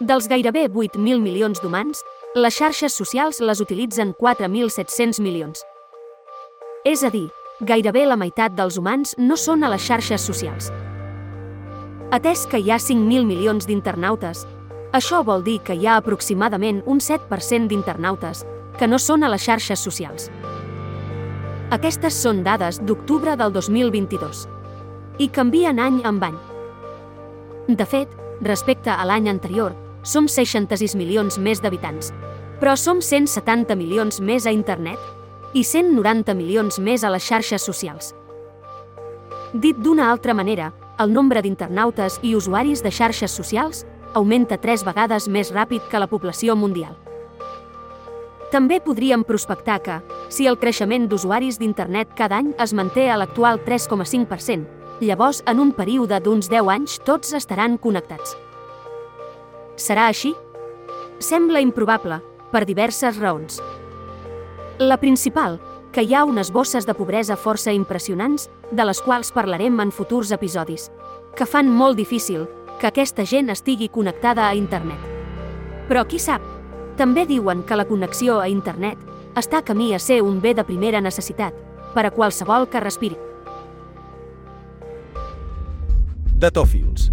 Dels gairebé 8.000 milions d'humans, les xarxes socials les utilitzen 4.700 milions. És a dir, gairebé la meitat dels humans no són a les xarxes socials. Atès que hi ha 5.000 milions d'internautes, això vol dir que hi ha aproximadament un 7% d'internautes que no són a les xarxes socials. Aquestes són dades d'octubre del 2022 i canvien any amb any. De fet, respecte a l'any anterior, som 66 milions més d'habitants, però som 170 milions més a internet i 190 milions més a les xarxes socials. Dit d'una altra manera, el nombre d'internautes i usuaris de xarxes socials augmenta tres vegades més ràpid que la població mundial. També podríem prospectar que, si el creixement d'usuaris d'internet cada any es manté a l'actual 3,5%, llavors en un període d'uns 10 anys tots estaran connectats. Serà així? Sembla improbable, per diverses raons. La principal, que hi ha unes bosses de pobresa força impressionants, de les quals parlarem en futurs episodis, que fan molt difícil que aquesta gent estigui connectada a internet. Però qui sap? També diuen que la connexió a internet està camí a ser un bé de primera necessitat per a qualsevol que respiri. Datòfils.